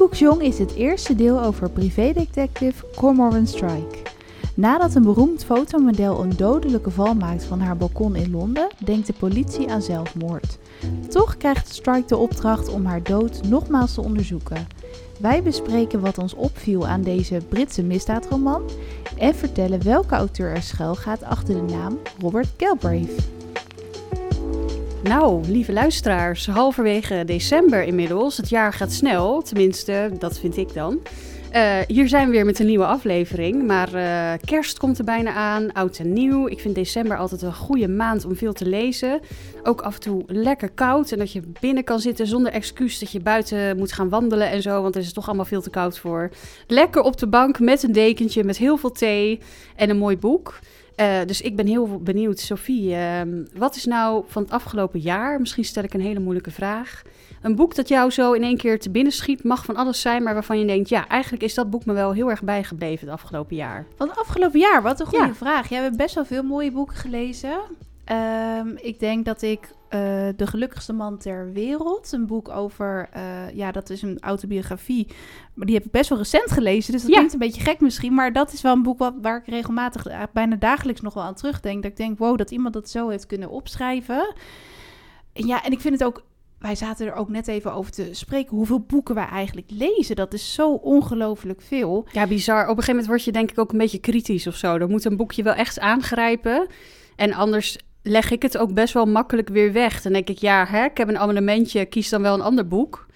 Koekoeksjong is het eerste deel over privédetective Cormoran Strike. Nadat een beroemd fotomodel een dodelijke val maakt van haar balkon in Londen, denkt de politie aan zelfmoord. Toch krijgt Strike de opdracht om haar dood nogmaals te onderzoeken. Wij bespreken wat ons opviel aan deze Britse misdaadroman en vertellen welke auteur er schuil gaat achter de naam Robert Galbraith. Nou, lieve luisteraars, halverwege december inmiddels. Het jaar gaat snel, tenminste, dat vind ik dan. Uh, hier zijn we weer met een nieuwe aflevering. Maar uh, kerst komt er bijna aan, oud en nieuw. Ik vind december altijd een goede maand om veel te lezen. Ook af en toe lekker koud en dat je binnen kan zitten zonder excuus dat je buiten moet gaan wandelen en zo. Want er is toch allemaal veel te koud voor. Lekker op de bank met een dekentje, met heel veel thee en een mooi boek. Uh, dus ik ben heel benieuwd, Sophie, uh, wat is nou van het afgelopen jaar, misschien stel ik een hele moeilijke vraag, een boek dat jou zo in één keer te binnen schiet, mag van alles zijn, maar waarvan je denkt, ja, eigenlijk is dat boek me wel heel erg bijgebleven het afgelopen jaar. Van het afgelopen jaar, wat een goede ja. vraag. Jij hebt best wel veel mooie boeken gelezen. Um, ik denk dat ik uh, De Gelukkigste Man ter Wereld, een boek over, uh, ja, dat is een autobiografie, maar die heb ik best wel recent gelezen, dus dat ja. klinkt een beetje gek misschien, maar dat is wel een boek wat, waar ik regelmatig, uh, bijna dagelijks nog wel aan terugdenk. Dat ik denk, wow, dat iemand dat zo heeft kunnen opschrijven. En ja, en ik vind het ook wij zaten er ook net even over te spreken hoeveel boeken wij eigenlijk lezen. Dat is zo ongelooflijk veel. Ja, bizar. Op een gegeven moment word je denk ik ook een beetje kritisch of zo. Dan moet een boekje wel echt aangrijpen. En anders leg ik het ook best wel makkelijk weer weg. Dan denk ik, ja, hè, ik heb een abonnementje, kies dan wel een ander boek.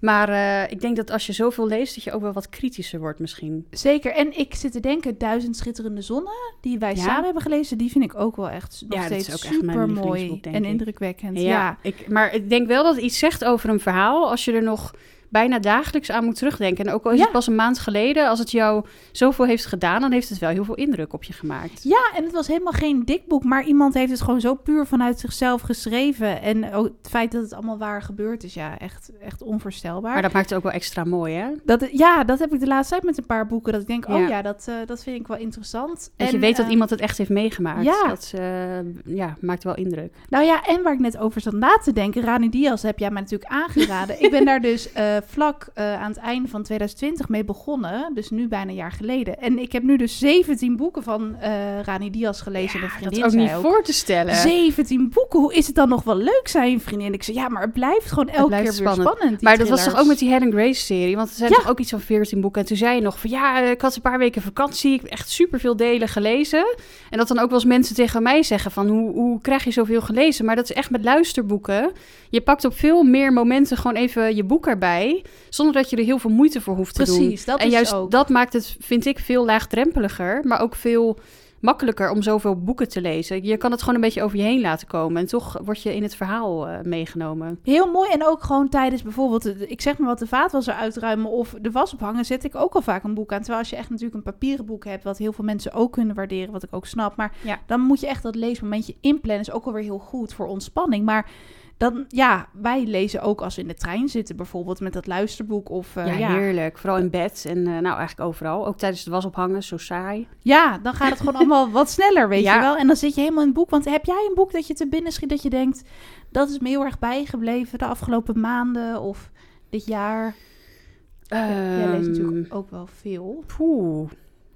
Maar uh, ik denk dat als je zoveel leest, dat je ook wel wat kritischer wordt misschien. Zeker. En ik zit te denken, Duizend Schitterende Zonnen, die wij ja. samen hebben gelezen, die vind ik ook wel echt nog ja, steeds super mooi en indrukwekkend. Ja, ja. Ik, maar ik denk wel dat het iets zegt over een verhaal als je er nog bijna dagelijks aan moet terugdenken. En ook al is ja. het pas een maand geleden, als het jou zoveel heeft gedaan, dan heeft het wel heel veel indruk op je gemaakt. Ja, en het was helemaal geen dik boek, maar iemand heeft het gewoon zo puur vanuit zichzelf geschreven. En ook het feit dat het allemaal waar gebeurd is, ja, echt, echt onvoorstelbaar. Maar dat maakt het ook wel extra mooi, hè? Dat, ja, dat heb ik de laatste tijd met een paar boeken, dat ik denk, oh ja, dat, uh, dat vind ik wel interessant. Dat en, je weet dat uh, iemand het echt heeft meegemaakt. Ja. Dat uh, ja, maakt wel indruk. Nou ja, en waar ik net over zat na te denken, Rani Diaz heb jij mij natuurlijk aangeraden. ik ben daar dus vlak aan het einde van 2020 mee begonnen. Dus nu bijna een jaar geleden. En ik heb nu dus 17 boeken van uh, Rani Diaz gelezen. Ja, vriendin dat is ook niet ook. voor te stellen. 17 boeken. Hoe is het dan nog wel leuk, zei een vriendin. Ik zei, ja, maar het blijft gewoon elke blijft keer spannend. weer spannend. Maar dat was toch ook met die Helen Grace serie? Want er zijn ja. toch ook iets van 14 boeken. En toen zei je nog van, ja, ik had een paar weken vakantie. Ik heb echt superveel delen gelezen. En dat dan ook wel eens mensen tegen mij zeggen van, hoe, hoe krijg je zoveel gelezen? Maar dat is echt met luisterboeken. Je pakt op veel meer momenten gewoon even je boek erbij. Zonder dat je er heel veel moeite voor hoeft te Precies, doen. Precies, dat en is juist ook. dat maakt het, vind ik, veel laagdrempeliger, maar ook veel makkelijker om zoveel boeken te lezen. Je kan het gewoon een beetje over je heen laten komen en toch word je in het verhaal uh, meegenomen. Heel mooi en ook gewoon tijdens bijvoorbeeld, ik zeg maar wat de vaatwasser uitruimen of de was ophangen, zet ik ook al vaak een boek aan. Terwijl als je echt natuurlijk een papieren boek hebt, wat heel veel mensen ook kunnen waarderen, wat ik ook snap. Maar ja. dan moet je echt dat leesmomentje inplannen, is ook alweer heel goed voor ontspanning. Maar dan, ja, wij lezen ook als we in de trein zitten, bijvoorbeeld met dat luisterboek. Of, uh, ja, ja, heerlijk. Vooral in bed en uh, nou eigenlijk overal. Ook tijdens het wasophangen, zo saai. Ja, dan gaat het gewoon allemaal wat sneller, weet ja. je wel. En dan zit je helemaal in het boek. Want heb jij een boek dat je te binnen schiet dat je denkt... dat is me heel erg bijgebleven de afgelopen maanden of dit jaar? Um, ja, jij leest natuurlijk ook wel veel. Poeh.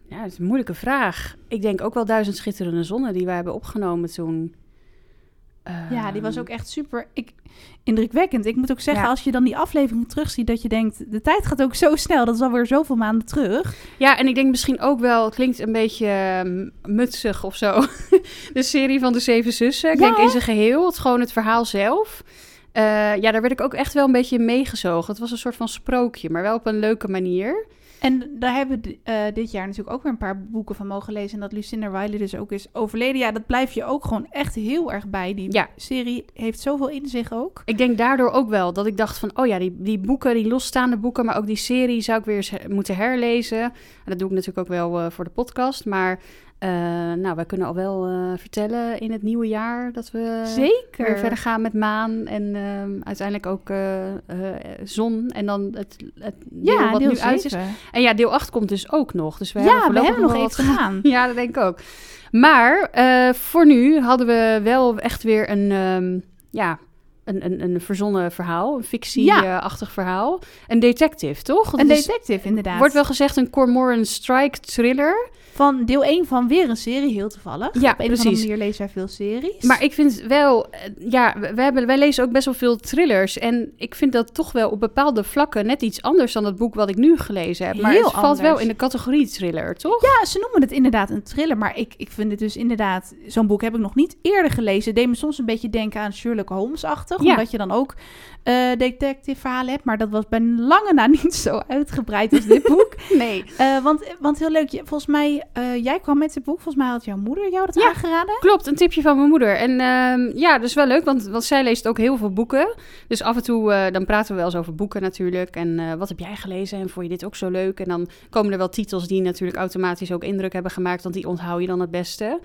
Ja, dat is een moeilijke vraag. Ik denk ook wel Duizend Schitterende Zonnen die wij hebben opgenomen toen... Ja, die was ook echt super ik, indrukwekkend. Ik moet ook zeggen, ja. als je dan die aflevering terugziet, dat je denkt, de tijd gaat ook zo snel. Dat is alweer zoveel maanden terug. Ja, en ik denk misschien ook wel, het klinkt een beetje um, mutsig of zo. de serie van de Zeven Zussen. Ik ja. denk in zijn geheel, het gewoon het verhaal zelf. Uh, ja, daar werd ik ook echt wel een beetje meegezogen. Het was een soort van sprookje, maar wel op een leuke manier. En daar hebben we uh, dit jaar natuurlijk ook weer een paar boeken van mogen lezen. En dat Lucinda Riley dus ook is overleden. Ja, dat blijf je ook gewoon echt heel erg bij. Die ja. serie heeft zoveel in zich ook. Ik denk daardoor ook wel dat ik dacht van... oh ja, die, die boeken, die losstaande boeken... maar ook die serie zou ik weer eens moeten herlezen. En dat doe ik natuurlijk ook wel uh, voor de podcast. Maar uh, nou, wij kunnen al wel uh, vertellen in het nieuwe jaar dat we Zeker. weer verder gaan met maan en uh, uiteindelijk ook uh, zon en dan het, het deel ja, wat deel nu 7. uit is. En ja, deel 8 komt dus ook nog. Dus we ja, hebben we hebben nog wel even gedaan. ja, dat denk ik ook. Maar voor nu hadden we wel echt weer een, um, ja, een, een, een verzonnen verhaal, een fictieachtig verhaal. Een detective, toch? Een detective, inderdaad. Wordt wel gezegd een Cormoran Strike thriller. Van deel 1 van weer een serie, heel toevallig. Ja, Op een precies. of andere manier lezen wij veel series. Maar ik vind wel, eh, ja, wij, hebben, wij lezen ook best wel veel thrillers. En ik vind dat toch wel op bepaalde vlakken net iets anders dan het boek wat ik nu gelezen heb. Maar Heel het valt wel in de categorie thriller, toch? Ja, ze noemen het inderdaad een thriller. Maar ik, ik vind het dus inderdaad... Zo'n boek heb ik nog niet eerder gelezen. Het deed me soms een beetje denken aan Sherlock Holmes-achtig. Ja. Omdat je dan ook eh detective verhalen hebt. Maar dat was bij lange na niet zo uitgebreid als dit boek. Nee. Eh, want, want heel leuk, volgens mij... eh, jij kwam met dit boek. Volgens mij had jouw moeder jou dat Ja. aangeraden. Klopt, een tipje van mijn moeder. En ehm, ja, dat is wel leuk, want, want zij leest ook heel veel boeken. Dus af en toe, dan praten we wel eens over boeken natuurlijk. En wat heb jij gelezen en vond je dit ook zo leuk? En dan komen er wel titels die natuurlijk automatisch ook indruk hebben gemaakt, want die onthoud je dan het beste.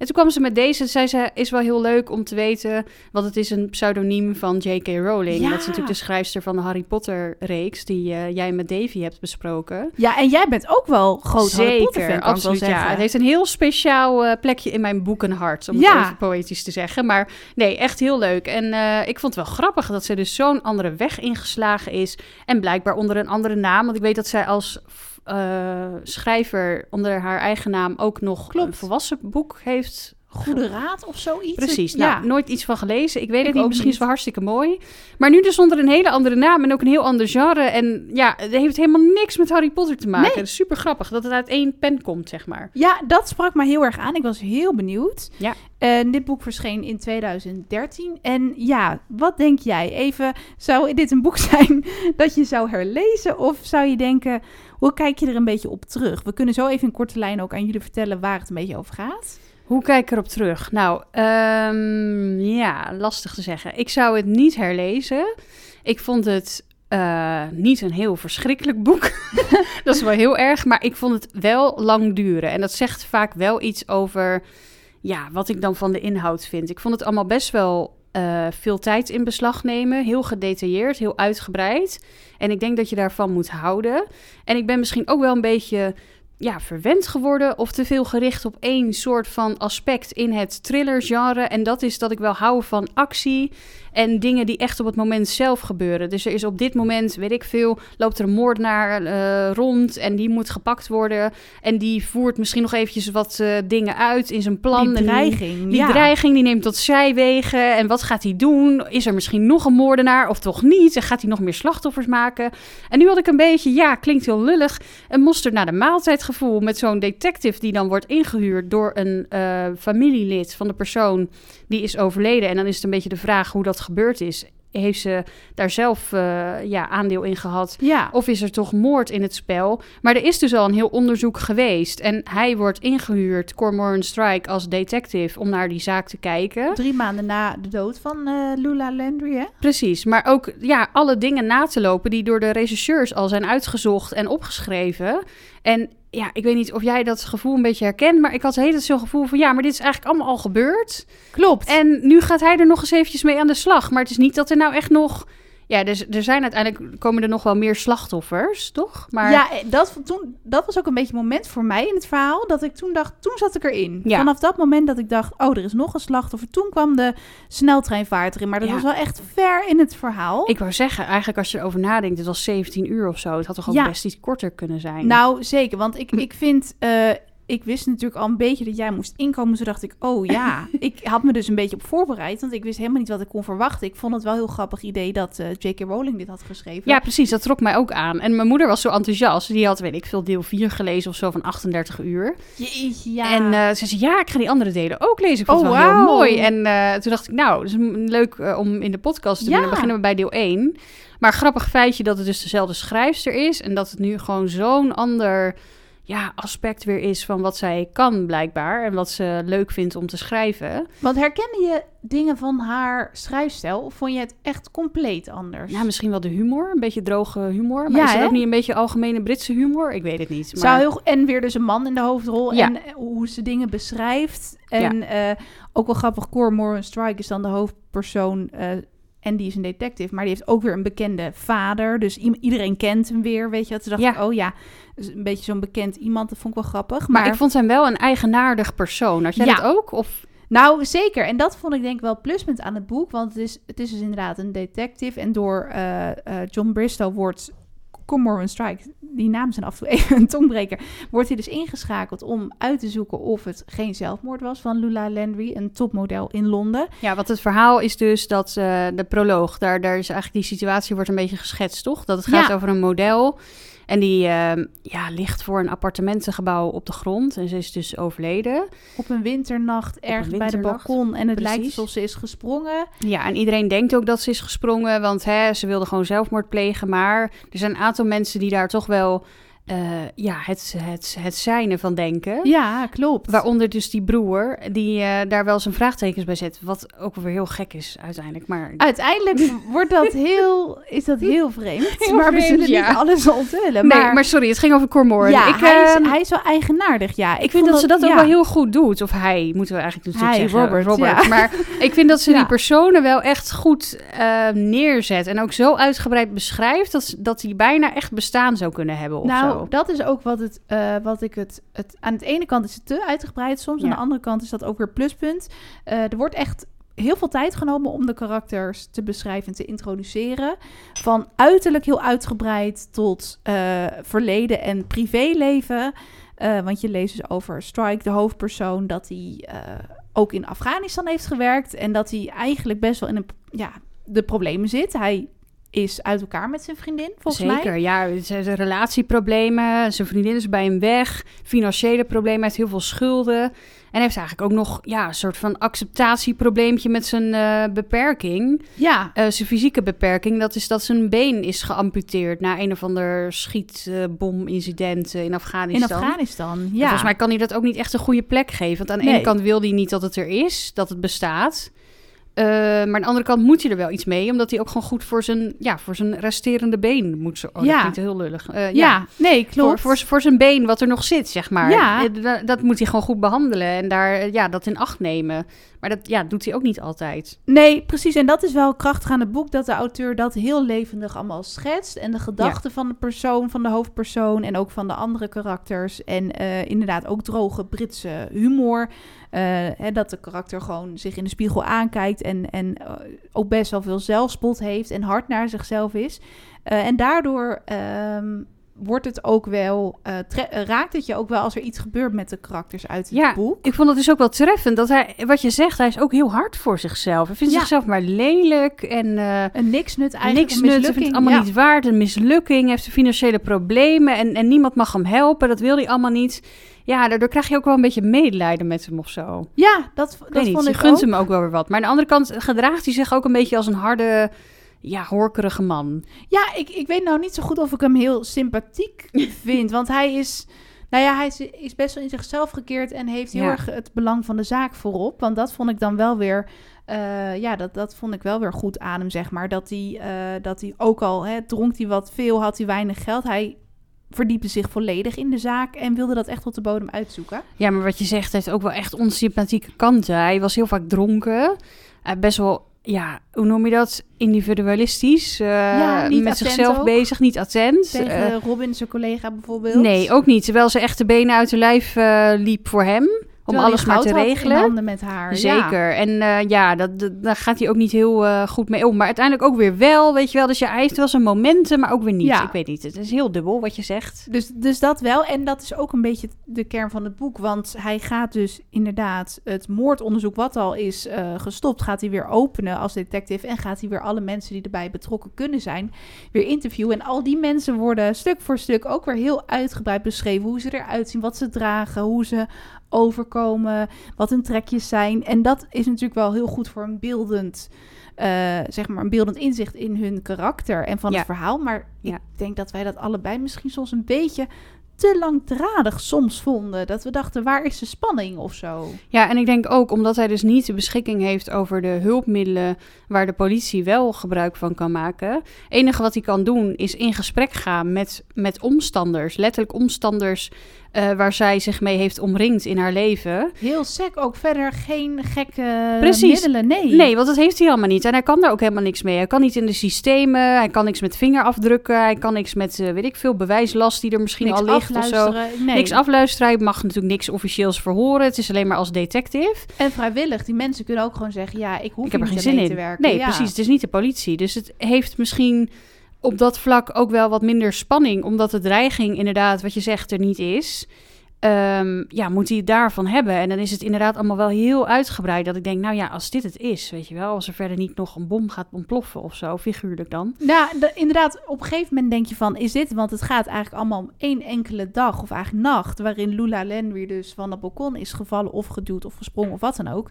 En toen kwam ze met deze, zei ze, is wel heel leuk om te weten, want het is een pseudoniem van J.K. Rowling. Ja. Dat is natuurlijk de schrijfster van de Harry Potter reeks, die eh, jij met Davy hebt besproken. Ja, en jij bent ook wel groot Harry Potter fan, kan ik wel absoluut. zeggen. Ja, het heeft een heel speciaal eh, plekje in mijn boekenhart, om Ja. het even poëtisch te zeggen. Maar nee, echt heel leuk. En eh, ik vond het wel grappig dat ze dus zo'n andere weg ingeslagen is. En blijkbaar onder een andere naam. Want ik weet dat zij als eh, schrijver onder haar eigen naam ook nog Klopt. een volwassen boek heeft Goede raad of zoiets. Precies, ja. nou, nooit iets van gelezen. Ik weet Ik het niet, ook misschien is niet. wel hartstikke mooi. Maar nu dus onder een hele andere naam en ook een heel ander genre. En ja, het heeft helemaal niks met Harry Potter te maken. Nee. Super grappig dat het uit één pen komt, zeg maar. Ja, dat sprak me heel erg aan. Ik was heel benieuwd. Ja. En dit boek verscheen in 2013. En ja, wat denk jij? Even, zou dit een boek zijn dat je zou herlezen? Of zou je denken, hoe kijk je er een beetje op terug? We kunnen zo even in korte lijn ook aan jullie vertellen waar het een beetje over gaat. Hoe kijk ik erop terug? Nou, ehm, ja, lastig te zeggen. Ik zou het niet herlezen. Ik vond het eh, niet een heel verschrikkelijk boek. dat is wel heel erg. Maar ik vond het wel lang duren. En dat zegt vaak wel iets over ja, wat ik dan van de inhoud vind. Ik vond het allemaal best wel eh, veel tijd in beslag nemen. Heel gedetailleerd, heel uitgebreid. En ik denk dat je daarvan moet houden. En ik ben misschien ook wel een beetje ja, verwend geworden of te veel gericht op één soort van aspect in het thrillergenre. En dat is dat ik wel hou van actie en dingen die echt op het moment zelf gebeuren. Dus er is op dit moment, weet ik veel, loopt er een moordenaar eh, rond en die moet gepakt worden. En die voert misschien nog eventjes wat eh, dingen uit in zijn plan. Die En dreiging. die ja. dreiging die neemt tot zijwegen. En wat gaat hij doen? Is er misschien nog een moordenaar of toch niet? En gaat hij nog meer slachtoffers maken? En nu had ik een beetje, ja, klinkt heel lullig, een mosterd naar de maaltijd gevoel met zo'n detective die dan wordt ingehuurd door een eh, familielid van de persoon die is overleden. En dan is het een beetje de vraag hoe dat gebeurd is. Heeft ze daar zelf eh, ja, aandeel in gehad? Ja. Of is er toch moord in het spel? Maar er is dus al een heel onderzoek geweest. En hij wordt ingehuurd, Cormoran Strike, als detective om naar die zaak te kijken. Drie maanden na de dood van eh, Lula Landry, hè? Precies, maar ook ja, alle dingen na te lopen die door de regisseurs al zijn uitgezocht en opgeschreven. En ja, ik weet niet of jij dat gevoel een beetje herkent, maar ik had tijd zo'n gevoel van ja, maar dit is eigenlijk allemaal al gebeurd. Klopt. En nu gaat hij er nog eens eventjes mee aan de slag. Maar het is niet dat er nou echt nog... Ja, dus, er zijn uiteindelijk komen er nog wel meer slachtoffers, toch? Maar Ja, eh, dat, toen, dat was ook een beetje het moment voor mij in het verhaal. Dat ik toen dacht, toen zat ik erin. Ja. Vanaf dat moment dat ik dacht, oh, er is nog een slachtoffer. Toen kwam de sneltreinvaart erin. Maar dat Ja. was wel echt ver in het verhaal. ik wou zeggen, eigenlijk als je erover nadenkt, het was 17 uur of zo. Het had toch ook Ja. best iets korter kunnen zijn. Nou, zeker. Want ik, ik vind... eh, ik wist natuurlijk al een beetje dat jij moest inkomen. Toen dacht ik, oh ja. ik had me dus een beetje op voorbereid. Want ik wist helemaal niet wat ik kon verwachten. Ik vond het wel een heel grappig idee dat eh, J.K. Rowling dit had geschreven. Ja, precies. Dat trok mij ook aan. En mijn moeder was zo enthousiast. Die had, weet ik veel, deel 4 gelezen of zo van 38 uur. Jeetje, ja. En eh, ze zei, ja, ik ga die andere delen ook lezen. Ik vond Oh, het wel heel wauw. mooi. En eh, toen dacht ik, nou, het is leuk om in de podcast te doen. Ja. Dan beginnen we bij deel 1. Maar grappig feitje dat het dus dezelfde schrijfster is. En dat het nu gewoon zo'n ander ja, aspect weer is van wat zij kan blijkbaar. En wat ze leuk vindt om te schrijven. Want herkende je dingen van haar schrijfstijl? Of vond je het echt compleet anders? Ja, misschien wel de humor. Een beetje droge humor. Maar Ja, is het ook niet een beetje algemene Britse humor? Ik weet het niet. Maar... Zou heel, en weer dus een man in de hoofdrol. Ja. En eh, hoe ze dingen beschrijft. En eh, ook wel grappig, Cor Moran Strike is dan de hoofdpersoon. eh, en die is een detective. Maar die heeft ook weer een bekende vader. Dus iedereen kent hem weer, weet je. wat? Toen dacht Ja. oh ja, dus een beetje zo'n bekend iemand. Dat vond ik wel grappig. Maar Maar, ik vond hem wel een eigenaardig persoon. Had jij Ja. dat ook? Of... Nou, zeker. En dat vond ik denk ik wel pluspunt aan het boek. Want het is, het is dus inderdaad een detective. En door uh, uh, John Bristow wordt Cormoran Strike, die naam zijn af en toe even een tongbreker, wordt hij dus ingeschakeld om uit te zoeken of het geen zelfmoord was van Lula Landry, een topmodel in Londen. Ja, wat het verhaal is dus dat uh, de proloog, daar, daar is eigenlijk die situatie wordt een beetje geschetst, toch? Dat het gaat ja. over een model en die uh, ja, ligt voor een appartementengebouw op de grond. En ze is dus overleden. Op een winternacht ergens bij de balkon. En het Precies. lijkt alsof ze is gesprongen. Ja, en iedereen denkt ook dat ze is gesprongen. Want hè, ze wilde gewoon zelfmoord plegen. Maar er zijn een aantal mensen die daar toch wel uh, ja, het, het, het zijne van denken. Ja, klopt. Waaronder dus die broer, die uh, daar wel zijn vraagtekens bij zet. Wat ook weer heel gek is uiteindelijk. Maar... Uiteindelijk wordt dat heel, is dat heel vreemd. Heel maar vreemd, we zullen ja. niet alles onthullen. Maar... Nee, maar sorry, het ging over Cormoran. Ja, ik, hij, is, uh, hij is wel eigenaardig, ja. Ik, ik vind dat, dat, ze dat ja. ook wel heel goed doet. Of hij, moeten we eigenlijk natuurlijk hij, zeggen. Robert, Robert. Maar ik vind dat ze die personen wel echt goed neerzet. En ook zo uitgebreid beschrijft dat, dat die bijna echt bestaan zou kunnen hebben of nou, zo. Dat is ook wat het, uh, wat ik het, het... Aan de ene kant is het te uitgebreid soms. Ja. Aan de andere kant is dat ook weer pluspunt. Uh, er wordt echt heel veel tijd genomen om de karakters te beschrijven en te introduceren. Van uiterlijk heel uitgebreid tot uh, verleden en privéleven. Uh, want je leest dus over Strike, de hoofdpersoon, dat hij uh, ook in Afghanistan heeft gewerkt. En dat hij eigenlijk best wel in een, ja, de problemen zit. Hij is uit elkaar met zijn vriendin, volgens Zeker, mij. ja. Zijn relatieproblemen, zijn vriendin is bij hem weg, financiële problemen, heeft heel veel schulden. En heeft eigenlijk ook nog ja, een soort van acceptatieprobleempje met zijn uh, beperking. Ja. Uh, zijn fysieke beperking, dat is dat zijn been is geamputeerd na een of ander schietbomincident in Afghanistan. In Afghanistan, ja. En volgens mij kan hij dat ook niet echt een goede plek geven. Want aan de nee. ene kant wil hij niet dat het er is, dat het bestaat. Uh, maar aan de andere kant moet hij er wel iets mee, omdat hij ook gewoon goed voor zijn, ja, voor zijn resterende been moet. Oh, ja. dat klinkt heel lullig. Uh, ja. ja. nee, klopt. Voor, voor, voor, zijn been wat er nog zit, zeg maar. Ja. Dat, dat, moet hij gewoon goed behandelen en daar, ja, dat in acht nemen. Maar dat ja, doet hij ook niet altijd. Nee, precies. En dat is wel krachtig aan het boek, dat de auteur dat heel levendig allemaal schetst. En de gedachten ja. van de persoon, van de hoofdpersoon en ook van de andere karakters. En uh, inderdaad ook droge Britse humor. Uh, hè, dat de karakter gewoon zich in de spiegel aankijkt en, en uh, ook best wel veel zelfspot heeft en hard naar zichzelf is. Uh, en daardoor um, wordt het ook wel, raakt het je ook wel als er iets gebeurt met de karakters uit het ja, boek. Ik vond het dus ook wel treffend dat hij, wat je zegt, hij is ook heel hard voor zichzelf. Hij vindt ja. zichzelf maar lelijk en een niksnut eigenlijk. Niks nut, vindt het allemaal ja. niet waard, een mislukking, heeft financiële problemen en, en niemand mag hem helpen. Dat wil hij allemaal niet ja, daardoor krijg je ook wel een beetje medelijden met hem of zo. Ja, dat, dat niet, vond ik gunt ook. hem ook wel weer wat. Maar aan de andere kant gedraagt hij zich ook een beetje als een harde, ja, horkerige man. Ja, ik, ik weet nou niet zo goed of ik hem heel sympathiek vind. Want hij is... Nou ja, hij is, is, best wel in zichzelf gekeerd en heeft heel ja. erg het belang van de zaak voorop. Want dat vond ik dan wel weer... Uh, ja, dat, dat vond ik wel weer goed aan hem, zeg maar. Dat hij, uh, dat hij ook al, hè, dronk hij wat veel, had hij weinig geld. Hij verdiepte zich volledig in de zaak en wilde dat echt tot de bodem uitzoeken. Ja, maar wat je zegt heeft ook wel echt onsympathieke kanten. Hij was heel vaak dronken. Uh, best wel, ja, hoe noem je dat? Individualistisch. Uh, ja, met zichzelf ook. bezig, niet attent. Tegen uh, Robin, zijn collega bijvoorbeeld. Nee, ook niet. Terwijl ze echt de benen uit de lijf uh, liep voor hem. Om alles maar te regelen. handen met haar. Zeker. Ja. En uh, ja, dat, dat, daar gaat hij ook niet heel uh, goed mee om. Maar uiteindelijk ook weer wel, weet je wel. Dus hij heeft wel zijn momenten, maar ook weer niet. Ja. Ik weet niet. Het is heel dubbel wat je zegt. Dus, dus dat wel. En dat is ook een beetje de kern van het boek. Want hij gaat dus inderdaad het moordonderzoek, wat al is uh, gestopt, gaat hij weer openen als detective. En gaat hij weer alle mensen die erbij betrokken kunnen zijn, weer interviewen. En al die mensen worden stuk voor stuk ook weer heel uitgebreid beschreven. Hoe ze eruit zien, wat ze dragen, hoe ze overkomen, wat hun trekjes zijn. En dat is natuurlijk wel heel goed voor een beeldend, uh, zeg maar, een beeldend inzicht in hun karakter en van ja. het verhaal. Maar Ja. ik denk dat wij dat allebei misschien soms een beetje te langdradig soms vonden. Dat we dachten, waar is de spanning of zo? Ja, en ik denk ook omdat hij dus niet de beschikking heeft over de hulpmiddelen waar de politie wel gebruik van kan maken. Het enige wat hij kan doen is in gesprek gaan met, met omstanders, letterlijk omstanders eh, waar zij zich mee heeft omringd in haar leven. Heel sec ook verder geen gekke middelen, nee. Nee, want dat heeft hij helemaal niet. En hij kan daar ook helemaal niks mee. Hij kan niet in de systemen, hij kan niks met vingerafdrukken, hij kan niks met, uh, weet ik veel, bewijslast die er misschien niks al ligt of zo. Nee. Niks afluisteren, hij mag natuurlijk niks officieels verhoren. Het is alleen maar als detective. En vrijwillig, die mensen kunnen ook gewoon zeggen, ja, ik hoef ik heb er geen zin in te werken. Nee, ja. precies. Het is niet de politie. Dus het heeft misschien op dat vlak ook wel wat minder spanning, omdat de dreiging inderdaad, wat je zegt, er niet is. Um, ja, moet hij het daarvan hebben? En dan is het inderdaad allemaal wel heel uitgebreid. Dat ik denk, nou ja, als dit het is, weet je wel, als er verder niet nog een bom gaat ontploffen of zo, figuurlijk dan. De, inderdaad, op een gegeven moment denk je van, is dit, want het gaat eigenlijk allemaal om één enkele dag of eigenlijk nacht, waarin Lula Landry dus van het balkon is gevallen of geduwd of gesprongen of wat dan ook.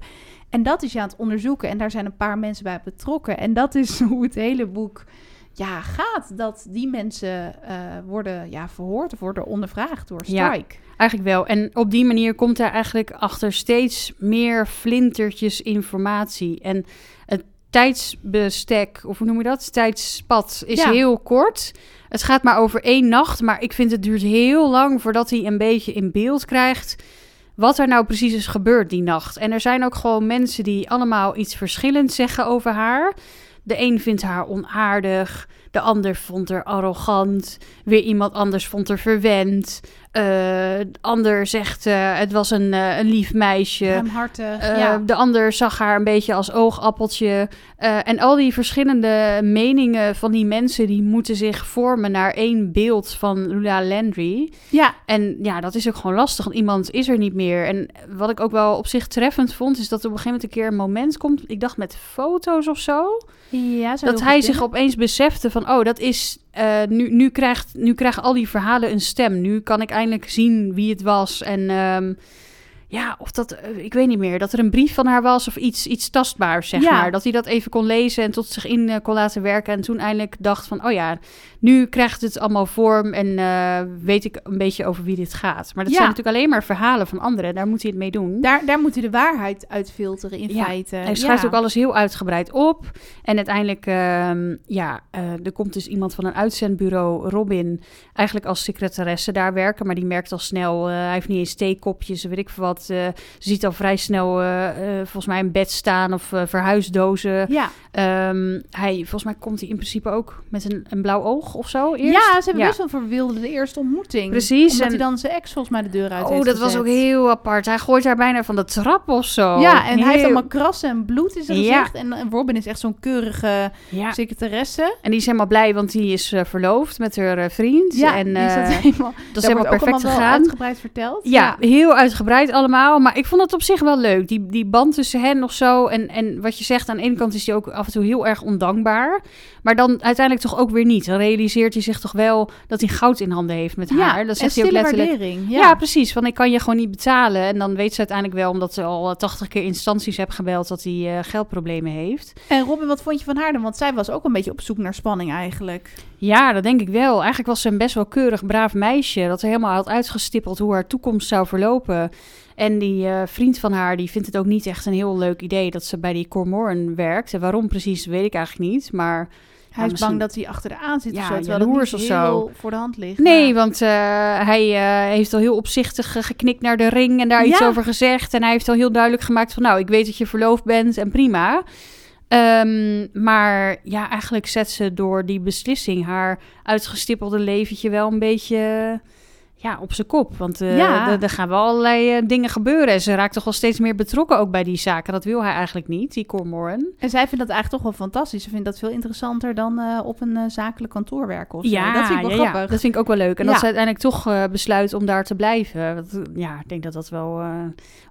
En dat is je aan het onderzoeken en daar zijn een paar mensen bij betrokken. En dat is hoe het hele boek ja, gaat. Dat die mensen uh, worden ja, verhoord of worden ondervraagd door Strike. Ja, eigenlijk wel. En op die manier komt er eigenlijk achter steeds meer flintertjes informatie. En het tijdsbestek, of hoe noem je dat? Tijdspad is Ja. heel kort. Het gaat maar over één nacht, maar ik vind het duurt heel lang voordat hij een beetje in beeld krijgt wat er nou precies is gebeurd die nacht. En er zijn ook gewoon mensen die allemaal iets verschillends zeggen over haar. De een vindt haar onaardig, de ander vond haar arrogant, weer iemand anders vond haar verwend. Eh, de ander zegt eh, het was een, eh, een lief meisje. Ja. De ander zag haar een beetje als oogappeltje. En al die verschillende meningen van die mensen... die moeten zich vormen naar één beeld van Lula Landry. Ja, En ja, dat is ook gewoon lastig, want iemand is er niet meer. En wat ik ook wel op zich treffend vond... is dat er op een gegeven moment een keer een moment komt... ik dacht met foto's of zo... ja zou dat hij zich opeens besefte van... oh, dat is... eh, nu, nu, krijgt, nu krijgen al die verhalen een stem. Nu kan ik eindelijk zien wie het was. En ehm, ja, of dat... eh, ik weet niet meer. Dat er een brief van haar was of iets, iets tastbaars, zeg Ja. maar. Dat hij dat even kon lezen en tot zich in eh, kon laten werken. En toen eindelijk dacht van... oh ja, nu krijgt het allemaal vorm... en eh, weet ik een beetje over wie dit gaat. Maar dat Ja. zijn natuurlijk alleen maar verhalen van anderen. Daar moet hij het mee doen. Daar, daar moet hij de waarheid uit filteren in Ja, feite. Hij schrijft ook alles heel uitgebreid op. En uiteindelijk, ehm, ja, er komt dus iemand van een uitzendbureau, Robin, eigenlijk als secretaresse daar werken. Maar die merkt al snel, hij heeft niet eens theekopjes, weet ik veel wat. Ze ziet al vrij snel, eh, eh, volgens mij, een bed staan of eh, verhuisdozen. Ja. Ehm, hij, volgens mij komt hij in principe ook met een, een blauw oog of zo eerst. ja, ze hebben best wel verwilde de eerste ontmoeting. Precies, Omdat en- hij dan zijn ex volgens mij de deur uit Oh, dat was ook heel apart. Hij gooit haar bijna van de trap of zo. Ja, en hij heeft allemaal krassen en bloed in zijn Ja. gezicht. En, Robin is echt zo'n keurige Ja. secretaresse. En die is helemaal blij, want die is verloofd met haar vriend. Ja, en, die is dat helemaal, dat is helemaal perfect gegaan. uitgebreid verteld. Ja, heel uitgebreid allemaal. Maar ik vond het op zich wel leuk. Die, die band tussen hen of zo. En, en wat je zegt, aan de ene kant is hij ook af en toe heel erg ondankbaar. Maar dan uiteindelijk toch ook weer niet. Dan realiseert hij zich toch wel dat hij goud in handen heeft met ja. haar. Dat en zegt hij ook letterlijk. Ja. Ja. precies. Van ik kan je gewoon niet betalen. En dan weet ze uiteindelijk wel, omdat ze al tachtig keer instanties heeft gebeld, dat hij eh, geldproblemen heeft. En Robin, wat vond je van haar dan? Want zij was ook een beetje op zoek naar spanning eigenlijk. Ja, dat denk ik wel. Eigenlijk was ze een best wel keurig, braaf meisje. Dat ze helemaal had uitgestippeld hoe haar toekomst zou verlopen. En die eh, vriend van haar, die vindt het ook niet echt een heel leuk idee dat ze bij die Cormoran werkt. En waarom precies, weet ik eigenlijk niet. Maar Hij is bang dat hij achter de aan zit Ja, of zo. Jaloers of zo. heel voor de hand ligt. nee, maar- want eh, hij eh, heeft al heel opzichtig geknikt naar de ring en daar iets over gezegd. En hij heeft al heel duidelijk gemaakt van, nou, ik weet dat je verloofd bent en prima. Ehm, maar ja, eigenlijk zet ze door die beslissing haar uitgestippelde leventje wel een beetje ja, op zijn kop. Want Ja. er- gaan wel allerlei eh, dingen gebeuren. En ze raakt toch wel steeds meer betrokken ook bij die zaken. Dat wil hij eigenlijk niet, die Cormoran. En zij vindt dat eigenlijk toch wel fantastisch. Ze vindt dat veel interessanter dan eh, op een zakelijk kantoor werken of zo. Ja, dat vind ik wel ja, ja, grappig. dat vind ik ook wel leuk. En dat ze uiteindelijk toch besluit om daar te blijven. Want, ja, ik denk dat dat wel...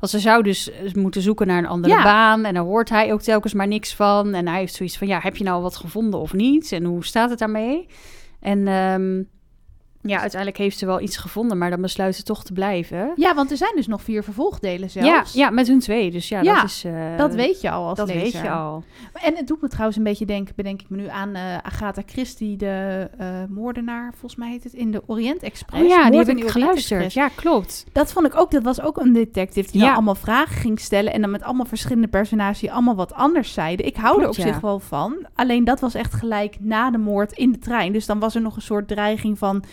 want ze zou dus moeten zoeken naar een andere baan. En daar hoort hij ook telkens maar niks van. En hij heeft zoiets van, ja, heb je nou wat gevonden of niet? En hoe staat het daarmee? En ehm, ja, uiteindelijk heeft ze wel iets gevonden. Maar dan besluit ze toch te blijven. Ja, want er zijn dus nog vier vervolgdelen Ja, zelfs. ja, met hun twee. Dus ja, Ja, dat is... eh, Dat weet je al als Dat lezer. weet je al. En het doet me trouwens een beetje denken, bedenk ik me nu aan eh, Agatha Christie, de eh, moordenaar, volgens mij heet het, in de Orient Express. Oh ja, die heb ik geluisterd. Express. Ja, klopt. Dat vond ik ook, dat was ook een detective die Ja. allemaal vragen ging stellen en dan met allemaal verschillende personages die allemaal wat anders zeiden. Ik hou er op ja. zich wel van. Alleen dat was echt gelijk na de moord in de trein. Dus dan was er nog een soort dreiging van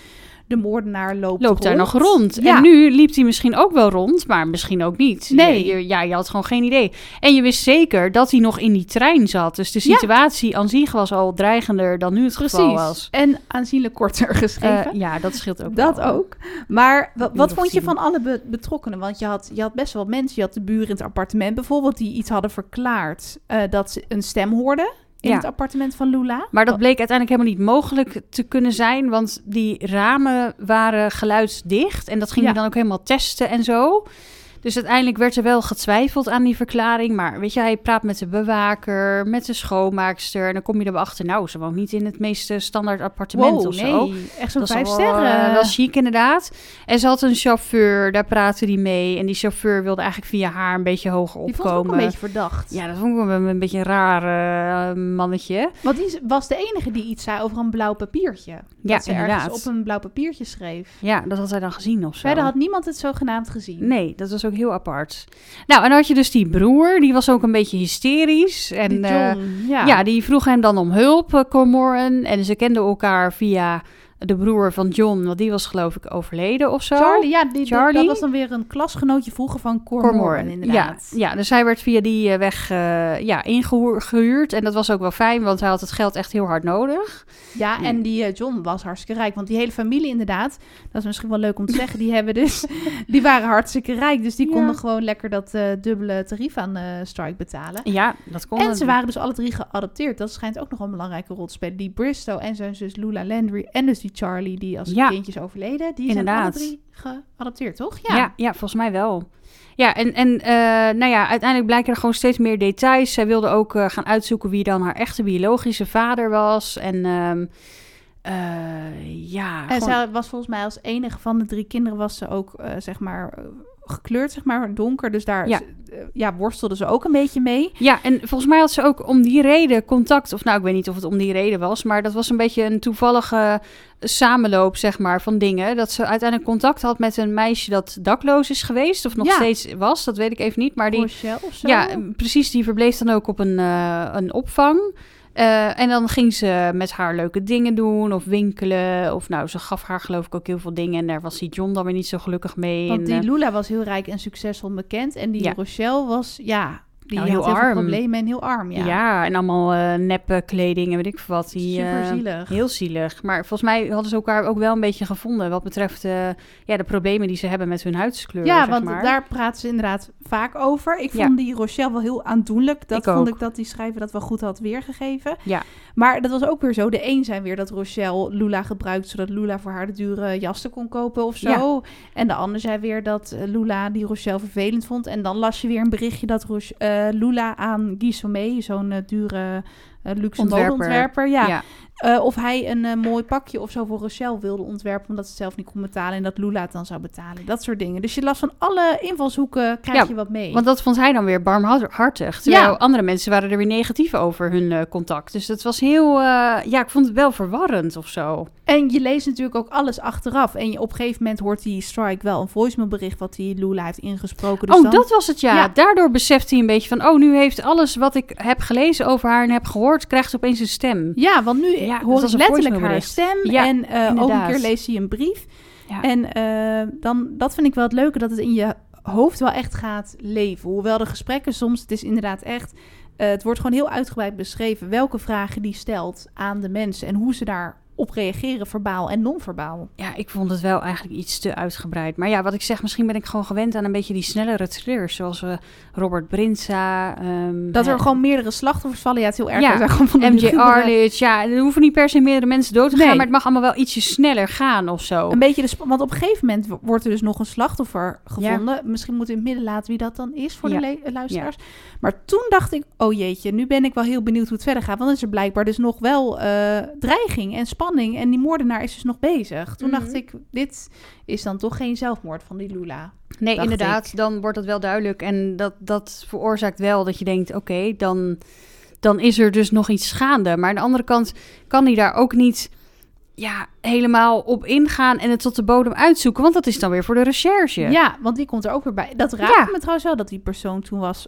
de moordenaar loopt, loopt daar nog rond. Ja. En nu liep hij misschien ook wel rond, maar misschien ook niet. Nee. Je, ja, je had gewoon geen idee. En je wist zeker dat hij nog in die trein zat. Dus de situatie aan zich was al dreigender dan nu het geval Precies. was. En aanzienlijk korter Eh, geschreven. ja, dat scheelt ook dat wel. ook. Maar wat vond je van alle be- betrokkenen? Want je had, je had best wel mensen. Je had de buren in het appartement bijvoorbeeld... die iets hadden verklaard eh, dat ze een stem hoorden... in Ja. het appartement van Lula. Maar dat bleek uiteindelijk helemaal niet mogelijk te kunnen zijn, want die ramen waren geluidsdicht en dat ging Ja. je dan ook helemaal testen en zo. Dus uiteindelijk werd er wel getwijfeld aan die verklaring. Maar weet je, hij praat met de bewaker, met de schoonmaakster. En dan kom je erachter, nou, ze woont niet in het meest standaard appartement Wow, of nee. zo. Echt zo'n vijf wel, sterren. eh, wel chic inderdaad. En ze had een chauffeur, daar praatte die mee. En die chauffeur wilde eigenlijk via haar een beetje hoger Die vond ik opkomen. ook een beetje verdacht. Ja, dat vond ik wel een, een beetje een raar eh, mannetje. Want die was de enige die iets zei over een blauw papiertje. Ja, dat ze inderdaad. op een blauw papiertje schreef. Ja, dat had hij dan gezien of zo. Verder had niemand het zogenaamd gezien. Nee, dat was ook heel apart. Nou, en dan had je dus die broer, die was ook een beetje hysterisch. En Die eh, ja. ja. die vroeg hem dan om hulp, uh, Cormoran. En ze kenden elkaar via de broer van John, want die was geloof ik overleden of zo. Charlie, ja, die, Charlie? dat was dan weer een klasgenootje vroeger van Cormoran, inderdaad. Ja, ja, dus hij werd via die eh, weg eh, ja, ingehuurd. En dat was ook wel fijn, want hij had het geld echt heel hard nodig. Ja, en die eh, John was hartstikke rijk. Want die hele familie inderdaad, dat is misschien wel leuk om te zeggen, die hebben dus, die waren hartstikke rijk. Dus die Ja. konden gewoon lekker dat dubbele tarief aan Strike betalen. Ja, dat kon. En ze waren dus alle drie geadopteerd. Dat schijnt ook nog een belangrijke rol te spelen. Die Bristow en zijn zus Lula Landry en dus die Charlie, die als Ja. kindjes overleden. Die zijn Inderdaad. alle drie geadopteerd, toch? Ja. ja, volgens mij wel. Ja, en, en eh, nou ja, uiteindelijk blijken er gewoon steeds meer details. Zij wilde ook eh, gaan uitzoeken wie dan haar echte biologische vader was. En ehm, eh, ja, En gewoon- zij was volgens mij als enige van de drie kinderen was ze ook, zeg maar, gekleurd, zeg maar, donker. Dus daar Ja. ja. ja, worstelde ze ook een beetje mee. ja, en volgens mij had ze ook om die reden contact. Of nou, ik weet niet of het om die reden was. Maar dat was een beetje een toevallige samenloop, zeg maar, van dingen. Dat ze uiteindelijk contact had met een meisje dat dakloos is geweest. Of nog Ja. steeds was, dat weet ik even niet. Maar die, Rochelle. Ja, precies. Die verbleef dan ook op een, eh, een opvang. Eh, en dan ging ze met haar leuke dingen doen of winkelen. Of nou, ze gaf haar geloof ik ook heel veel dingen. En daar was die John dan weer niet zo gelukkig mee. Want En, die eh, Lula was heel rijk en succesvol en bekend. En die Ja. Rochelle was, ja, die Nou, had heel arm. problemen en heel arm. Ja, ja. en allemaal eh neppe kleding en weet ik veel wat. Die, super eh, zielig. Heel zielig. Maar volgens mij hadden ze elkaar ook wel een beetje gevonden. Wat betreft eh, ja, de problemen die ze hebben met hun huidskleur. Ja, zeg want maar. daar praten ze inderdaad vaak over. Ik Ja. vond die Rochelle wel heel aandoenlijk. Dat Ik vond ook. ik dat die schrijver dat wel goed had weergegeven. Ja. Maar dat was ook weer zo. De een zei weer dat Rochelle Lula gebruikt... zodat Lula voor haar de dure jassen kon kopen of zo. En de ander zei weer dat Lula die Rochelle vervelend vond. En dan las je weer een berichtje dat Roch- eh, Lula aan Guy zo'n eh, dure eh, luxe Ontwerper. Ja, ja. eh, of hij een eh, mooi pakje of zo voor Rochelle wilde ontwerpen... omdat ze het zelf niet kon betalen... en dat Lula het dan zou betalen. Dat soort dingen. Dus je las van alle invalshoeken, krijg Ja, je wat mee. Want dat vond hij dan weer barmhartig. Terwijl Ja. andere mensen waren er weer negatief over hun eh, contact. Dus dat was heel... ja, ik vond het wel verwarrend of zo. En je leest natuurlijk ook alles achteraf. En je, op een gegeven moment hoort die Strike wel een voicemailbericht... wat die Lula heeft ingesproken. Dus oh, dan- dat was het ja. Ja. Daardoor beseft hij een beetje van... Oh, nu heeft alles wat ik heb gelezen over haar en heb gehoord... krijgt opeens een stem. Ja, want nu Ja, hoor ik letterlijk haar stem. Ja, en eh, ook een keer leest hij een brief. Ja. En eh, dan, dat vind ik wel het leuke, dat het in je hoofd wel echt gaat leven. Hoewel de gesprekken soms, het is inderdaad echt... eh, het wordt gewoon heel uitgebreid beschreven welke vragen die stelt aan de mensen... en hoe ze daarop reageren, verbaal en non-verbaal. Ja, ik vond het wel eigenlijk iets te uitgebreid. Maar ja, wat ik zeg, misschien ben ik gewoon gewend aan een beetje die snellere thrillers. Zoals eh, Robert Brinza. ehm, Dat er eh, gewoon meerdere slachtoffers vallen, ja, het is heel erg. Ja, zijn gewoon van MJ Arledge. Ja, er hoeven niet per se meerdere mensen dood te gaan. Nee. Maar het mag allemaal wel ietsje sneller gaan of zo. Een beetje de want op een gegeven moment wo- wordt er dus nog een slachtoffer gevonden. Misschien moet in het midden laten wie dat dan is voor Ja. de le- luisteraars. Maar toen dacht ik, oh jeetje, nu ben ik wel heel benieuwd hoe het verder gaat. Want dan is er blijkbaar dus nog wel eh, dreiging en spanning. En die moordenaar is dus nog bezig. Toen Mhm. dacht ik, dit is dan toch geen zelfmoord van die Lula. Nee, inderdaad. Dan wordt dat wel duidelijk. En dat, dat veroorzaakt wel dat je denkt: oké, dan, dan is er dus nog iets gaande. Maar aan de andere kant kan hij daar ook niet ja, helemaal op ingaan en het tot de bodem uitzoeken. Want dat is dan weer voor de recherche. Ja, want die komt er ook weer bij. Dat raakt Ja. me trouwens wel dat die persoon toen was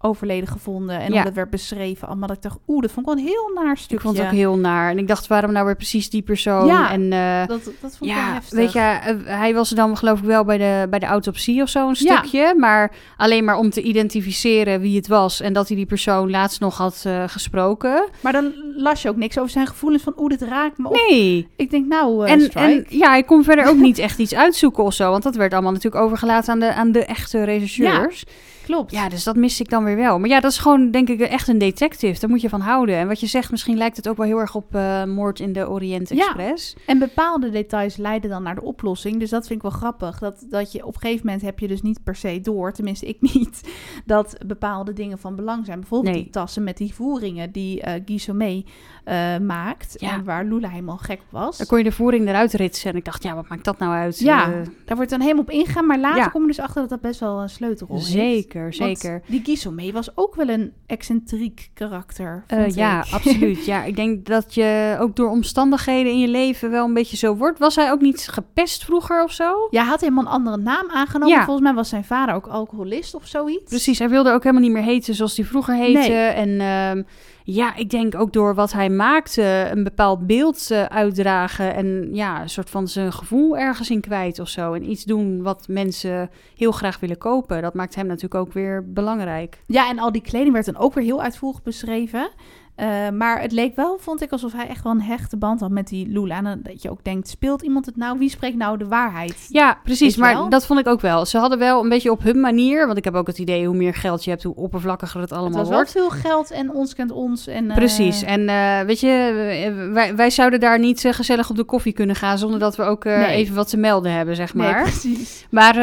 overleden gevonden. En Ja. dat werd beschreven. Allemaal dat ik dacht, oeh, dat vond ik wel een heel naar stukje. Ik vond het ook heel naar. En ik dacht, waarom nou weer precies die persoon? Ja. En eh, Dat, dat vond ik wel ja, heftig. weet je, eh, hij was er dan geloof ik wel bij de, bij de autopsie of zo een Ja. stukje. Maar alleen maar om te identificeren wie het was. En dat hij die persoon laatst nog had eh, gesproken. Maar dan las je ook niks over zijn gevoelens van, oeh, dit raakt me op. Nee. Ik denk, nou, En, ja, ik kon verder ook niet echt iets uitzoeken of zo. Want dat werd allemaal natuurlijk overgelaten aan de, aan de echte regisseurs. Klopt. Ja, dus dat miste ik dan weer wel. Maar ja, dat is gewoon denk ik echt een detective. Daar moet je van houden. En wat je zegt, misschien lijkt het ook wel heel erg op eh, Moord in de Orient Ja. Express. En bepaalde details leiden dan naar de oplossing. Dus dat vind ik wel grappig. Dat, dat je op een gegeven moment heb je dus niet per se door, tenminste ik niet, dat bepaalde dingen van belang zijn. Bijvoorbeeld Nee. die tassen met die voeringen die eh Guy Eh, maakt. Ja. En waar Lula helemaal gek was. Dan kon je de voering eruit ritsen. En ik dacht, ja, wat maakt dat nou uit? Ja, Eh, daar wordt dan helemaal op ingegaan. Maar later Ja. kom je dus achter dat dat best wel een sleutelrol heeft. zeker, Want zeker. die Guy Sommet was ook wel een excentriek karakter. Eh, ja, absoluut. Ja, ik denk dat je ook door omstandigheden in je leven wel een beetje zo wordt. Was hij ook niet gepest vroeger of zo? Ja, hij had helemaal een andere naam aangenomen. Ja. Volgens mij was zijn vader ook alcoholist of zoiets. Precies, hij wilde ook helemaal niet meer heten zoals hij vroeger heette. Nee. En ehm, ja, ik denk ook door wat hij maakte, een bepaald beeld eh, uitdragen. En ja, een soort van zijn gevoel ergens in kwijt of zo. En iets doen wat mensen heel graag willen kopen. Dat maakt hem natuurlijk ook weer belangrijk. Ja, en al die kleding werd dan ook weer heel uitvoerig beschreven. Eh, maar het leek wel, vond ik, alsof hij echt wel een hechte band had met die Lula. En dat je ook denkt, speelt iemand het nou? Wie spreekt nou de waarheid? Ja, precies. Maar wel? dat vond ik ook wel. Ze hadden wel een beetje op hun manier. Want ik heb ook het idee, hoe meer geld je hebt, hoe oppervlakkiger het Het allemaal was wel wordt. veel geld en ons kent ons. En, eh, Precies. En eh, weet je, wij, wij zouden daar niet gezellig op de koffie kunnen gaan zonder dat we ook Nee. even wat te melden hebben, zeg Nee, maar. precies. Maar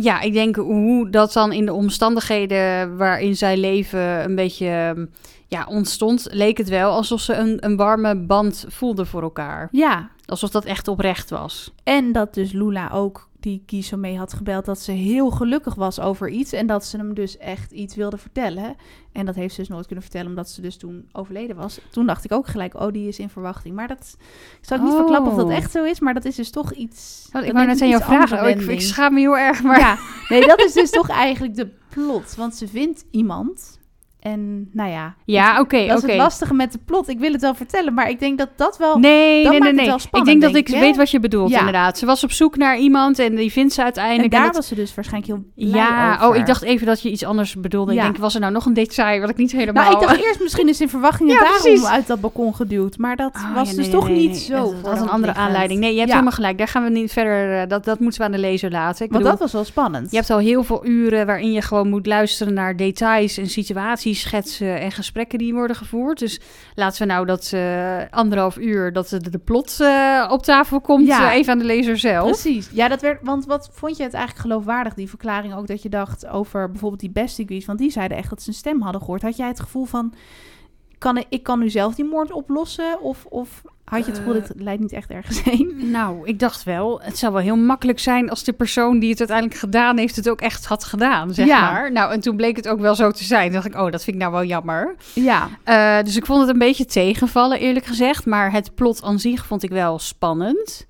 ja, ik denk hoe dat dan in de omstandigheden waarin zij leven een beetje ehm, ja, ontstond, leek het wel alsof ze een, een warme band voelden voor elkaar. Ja, Alsof dat echt oprecht was. en dat dus Lula ook die Kiso mee had gebeld dat ze heel gelukkig was over iets. En dat ze hem dus echt iets wilde vertellen. En dat heeft ze dus nooit kunnen vertellen omdat ze dus toen overleden was. Toen dacht ik ook gelijk, oh die is in verwachting. Maar dat ik zal ik niet Oh. verklappen of dat echt zo is. Maar dat is dus toch iets... Oh, ik wou net aan een jou iets andere vragen. Oh, ik, ik schaam me heel erg, maar... Ja, nee, dat is dus toch eigenlijk de plot. Want ze vindt iemand. En nou ja, Ja, oké, dat is oké. het lastige met de plot. Ik wil het wel vertellen, maar ik denk dat dat wel... Nee, dat nee, nee, ik denk dat ik weet wat je bedoelt, Ja. inderdaad. Ze was op zoek naar iemand en die vindt ze En uiteindelijk. daar en dat- was ze dus waarschijnlijk heel blij Ja, over. oh, ik dacht even dat je iets anders bedoelde. Ja. Ik denk, was er nou nog een detail wat ik niet helemaal... Nou, ik dacht eerst misschien is in verwachting Ja, daarom precies. uit dat balkon geduwd. Maar dat Oh, was dus nee, toch niet zo. Dat was een andere aanleiding. Nee, je hebt helemaal gelijk. Daar gaan we niet verder... eh, Dat, dat moeten we aan de lezer laten. Ik Want dat was wel spannend. je hebt al heel veel uren waarin je gewoon moet luisteren naar details en situaties, schetsen en gesprekken die worden gevoerd. Dus laten we nou dat eh, anderhalf uur dat de, de plot eh, op tafel komt Ja. eh, even aan de lezer zelf. Precies. Ja, dat werd. Want wat vond je het eigenlijk geloofwaardig, die verklaring ook dat je dacht over bijvoorbeeld die Bestigrees? Want die zeiden echt dat ze een stem hadden gehoord. Had jij het gevoel van. Kan ik, ik kan nu zelf die moord oplossen? Of, of had je het gevoel, Eh. dit leidt niet echt ergens heen? Nou, ik dacht wel, het zou wel heel makkelijk zijn als de persoon die het uiteindelijk gedaan heeft, het ook echt had gedaan, zeg Ja. maar. Nou, en toen bleek het ook wel zo te zijn. Toen dacht ik, oh, dat vind ik nou wel jammer. Ja. Eh, dus ik vond het een beetje tegenvallen, eerlijk gezegd. Maar het plot aan zich vond ik wel spannend.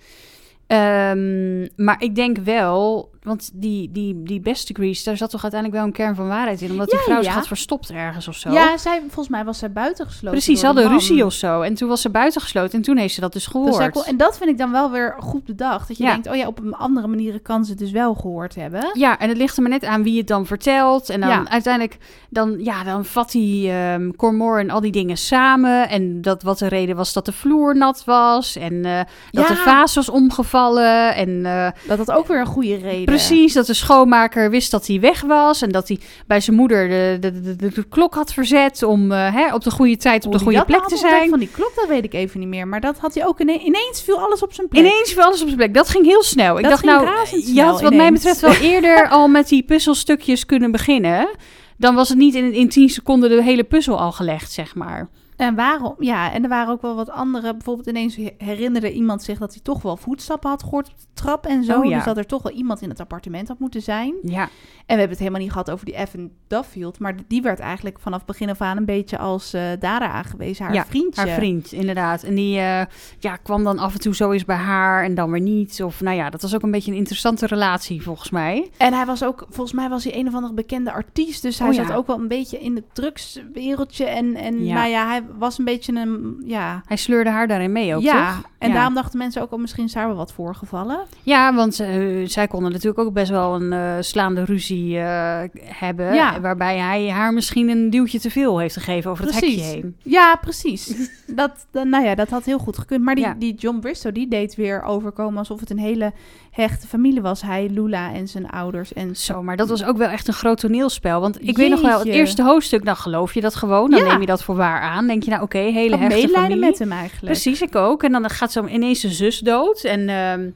Ehm, maar ik denk wel, want die, die, die best degrees, daar zat toch uiteindelijk wel een kern van waarheid in. Omdat die vrouw ja. zich had verstopt ergens of zo. Ja, zij, volgens mij was zij buitengesloten. Precies, ze hadden ruzie of zo. En toen was ze buitengesloten en toen heeft ze dat dus gehoord. kon- en dat vind ik dan wel weer goed bedacht. Dat je Ja. denkt, oh ja, op een andere manier kan ze het dus wel gehoord hebben. Ja, en het ligt er maar net aan wie het dan vertelt. En dan Ja. uiteindelijk, dan, ja, dan vat hij ehm Cormor en al die dingen samen. En dat wat de reden was dat de vloer nat was. En eh, dat Ja. de vaas was omgevallen. En eh, Dat had ook weer een goede reden. Precies, dat de schoonmaker wist dat hij weg was. En dat hij bij zijn moeder de, de, de, klok had verzet om eh, hè, op de goede tijd op Hoe de goede plek te zijn. Van die klok, dat weet ik even niet meer. Maar dat had hij ook ine- ineens viel alles op zijn plek. Ineens viel alles op zijn plek. Dat ging heel snel. Ik dacht nou, je had wat mij betreft wel eerder al met die puzzelstukjes kunnen beginnen. Dan was het niet in, in 10 seconden de hele puzzel al gelegd, zeg maar. En waarom? Ja, en er waren ook wel wat andere. Bijvoorbeeld ineens herinnerde iemand zich dat hij toch wel voetstappen had gehoord op de trap en zo. Oh, ja. Dus dat er toch wel iemand in het appartement had moeten zijn. Ja, En we hebben het helemaal niet gehad over die Evan Duffield. Maar die werd eigenlijk vanaf begin af aan een beetje als eh Dara aangewezen. Haar Ja, vriendje. haar vriend, inderdaad. En die eh, ja, kwam dan af en toe zo eens bij haar en dan weer niet. Of nou ja, dat was ook een beetje een interessante relatie volgens mij. En hij was ook, volgens mij was hij een of andere bekende artiest. Dus hij Oh, ja. zat ook wel een beetje in het drugswereldje. En, en Ja. nou ja, hij was een beetje een, ja... Hij sleurde haar daarin mee ook, ja, toch? en Ja. daarom dachten mensen ook, oh, misschien is daar wel wat voorgevallen. Ja, want eh, zij konden natuurlijk ook best wel een eh, slaande ruzie eh, hebben. Ja. Waarbij hij haar misschien een duwtje te veel heeft gegeven over het hekje heen. Ja, precies. dat, nou ja, dat had heel goed gekund. Maar die, Ja. die John Bristow, die deed weer overkomen alsof het een hele hechte familie was. Hij, Lula en zijn ouders. En Zo, maar dat was ook wel echt een groot toneelspel. Want ik weet nog wel, het eerste hoofdstuk, dan geloof je dat gewoon. Dan neem je dat voor waar aan. Denk je, nou oké, hele ik had hechte familie. met hem eigenlijk. Precies, ik ook. En dan gaat zo ineens zijn zus dood. En ehm,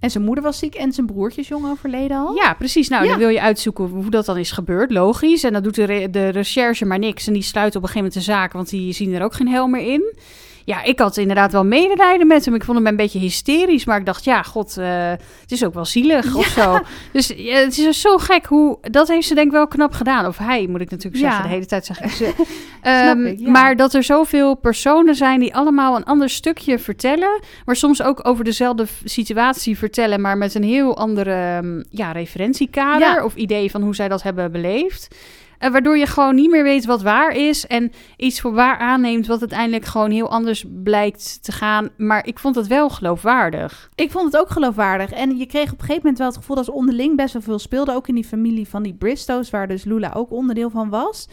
En zijn moeder was ziek en zijn broertje is jong overleden al. ja, precies. Nou, Ja. dan wil je uitzoeken hoe dat dan is gebeurd. Logisch. En dan doet de, re- de recherche maar niks. En die sluit op een gegeven moment de zaak, want die zien er ook geen hel meer in. Ja, ik had inderdaad wel medelijden met hem. Ik vond hem een beetje hysterisch. Maar ik dacht, ja, god, eh, het is ook wel zielig of zo. Dus ja, het is zo gek hoe... Dat heeft ze denk ik wel knap gedaan. Of hij, moet ik natuurlijk Ja. zeggen. De hele tijd zeg ik ze. Ehm, ik. Maar dat er zoveel personen zijn die allemaal een ander stukje vertellen. Maar soms ook over dezelfde situatie vertellen. Maar met een heel andere ehm, ja, referentiekader. Of idee van hoe zij dat hebben beleefd. Eh, waardoor je gewoon niet meer weet wat waar is. En iets voor waar aanneemt wat uiteindelijk gewoon heel anders blijkt te gaan. Maar ik vond het wel geloofwaardig. Ik vond het ook geloofwaardig. En je kreeg op een gegeven moment wel het gevoel dat ze onderling best wel veel speelde. Ook in die familie van die Bristows, waar dus Lula ook onderdeel van was.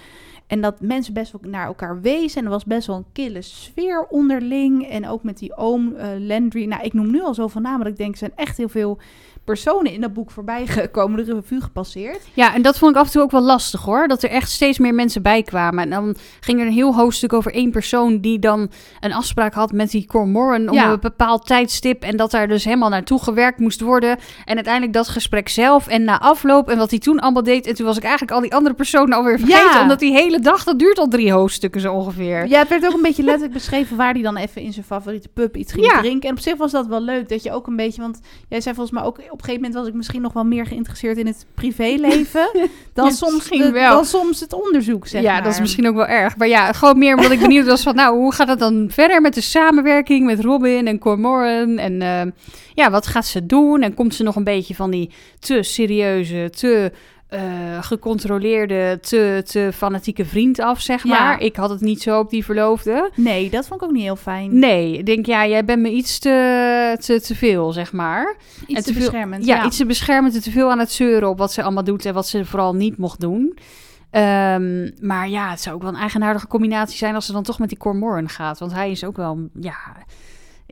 En dat mensen best wel naar elkaar wezen. En er was best wel een kille sfeer onderling. En ook met die oom eh, Landry. Nou, ik noem nu al zoveel namen dat ik denk, er zijn echt heel veel personen in dat boek voorbij gekomen, de revue gepasseerd. Ja, en dat vond ik af en toe ook wel lastig hoor. Dat er echt steeds meer mensen bij kwamen. En dan ging er een heel hoofdstuk over één persoon die dan een afspraak had met die Cormoran om Ja. een bepaald tijdstip. En dat daar dus helemaal naartoe gewerkt moest worden. En uiteindelijk dat gesprek zelf en na afloop en wat hij toen allemaal deed. En toen was ik eigenlijk al die andere personen alweer vergeten. Ja. Omdat die hele dag, dat duurt al drie hoofdstukken zo ongeveer. Ja, het werd ook een beetje letterlijk beschreven waar hij dan even in zijn favoriete pub iets ging Ja. drinken. En op zich was dat wel leuk, dat je ook een beetje... Want jij zei volgens mij ook, op een gegeven moment was ik misschien nog wel meer geïnteresseerd in het privéleven... dan, Ja, soms de- wel. dan soms het onderzoek, zeg ja, maar. dat is misschien ook wel erg. Maar ja, gewoon meer omdat ik benieuwd was van... nou, hoe gaat het dan verder met de samenwerking met Robin en Cormoran? En eh, ja, wat gaat ze doen? En komt ze nog een beetje van die te serieuze, te eh, gecontroleerde, te, te fanatieke vriend af, zeg Ja. maar? Ik had het niet zo op die verloofde. Nee, dat vond ik ook niet heel fijn. Nee, ik denk, ja, jij bent me iets te, te, te veel, zeg maar. Iets en te te veel- beschermend. Ja, iets te beschermend en te veel aan het zeuren op wat ze allemaal doet en wat ze vooral niet mocht doen. Ehm, maar ja, het zou ook wel een eigenaardige combinatie zijn als ze dan toch met die Cormoran gaat. Want hij is ook wel, ja,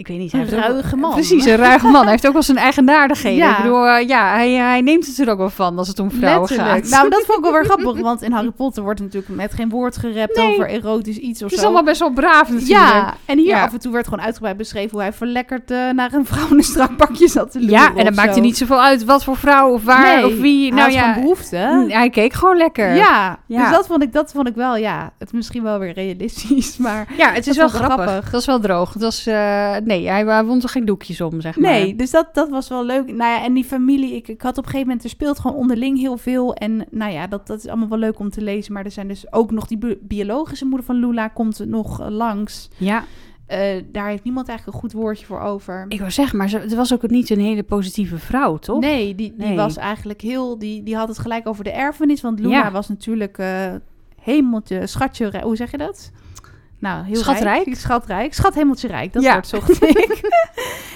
ik weet niet. hij Een ruige man. Precies, een ruige man. Hij heeft ook wel zijn eigenaardigheden. Ja. Ik bedoel, eh, ja, hij, hij neemt het er ook wel van als het om vrouwen Letterlijk. gaat. Nou, dat vond ik wel weer grappig, want in Harry Potter wordt natuurlijk met geen woord gerept Nee. over erotisch iets of het is zo. allemaal best wel braaf natuurlijk. Ja, en hier Ja. af en toe werd gewoon uitgebreid beschreven hoe hij verlekkerd eh, naar een vrouw in een strak pakje zat te loeren Ja, en dan of maakt zo. het niet zoveel uit wat voor vrouw of waar Nee, of wie. hij Nou had ja, behoefte. hij keek gewoon lekker. Ja, Ja. dus dat vond, ik, dat vond ik wel, ja, het misschien wel weer realistisch, maar... Ja, het is Dat wel grappig. grappig. Dat is wel droog. Dat was, eh, nee, hij, hij wond er geen doekjes om, zeg maar. Nee, dus dat, dat was wel leuk. Nou ja, en die familie, ik, ik had op een gegeven moment, er speelt gewoon onderling heel veel. En nou ja, dat, dat is allemaal wel leuk om te lezen. Maar er zijn dus ook nog die bi- biologische moeder van Lula komt nog eh, langs. Ja, Eh, daar heeft niemand eigenlijk een goed woordje voor over. ik wou zeggen, maar ze, het was ook niet een hele positieve vrouw, toch? Nee, die, die Nee. was eigenlijk heel... Die, die had het gelijk over de erfenis. Want Luna Ja. was natuurlijk eh hemeltje, schatje... Hoe zeg je dat? Nou, heel Schatrijk? rijk. Schatrijk. Schat hemeltje rijk. Dat Ja. woord zocht ik.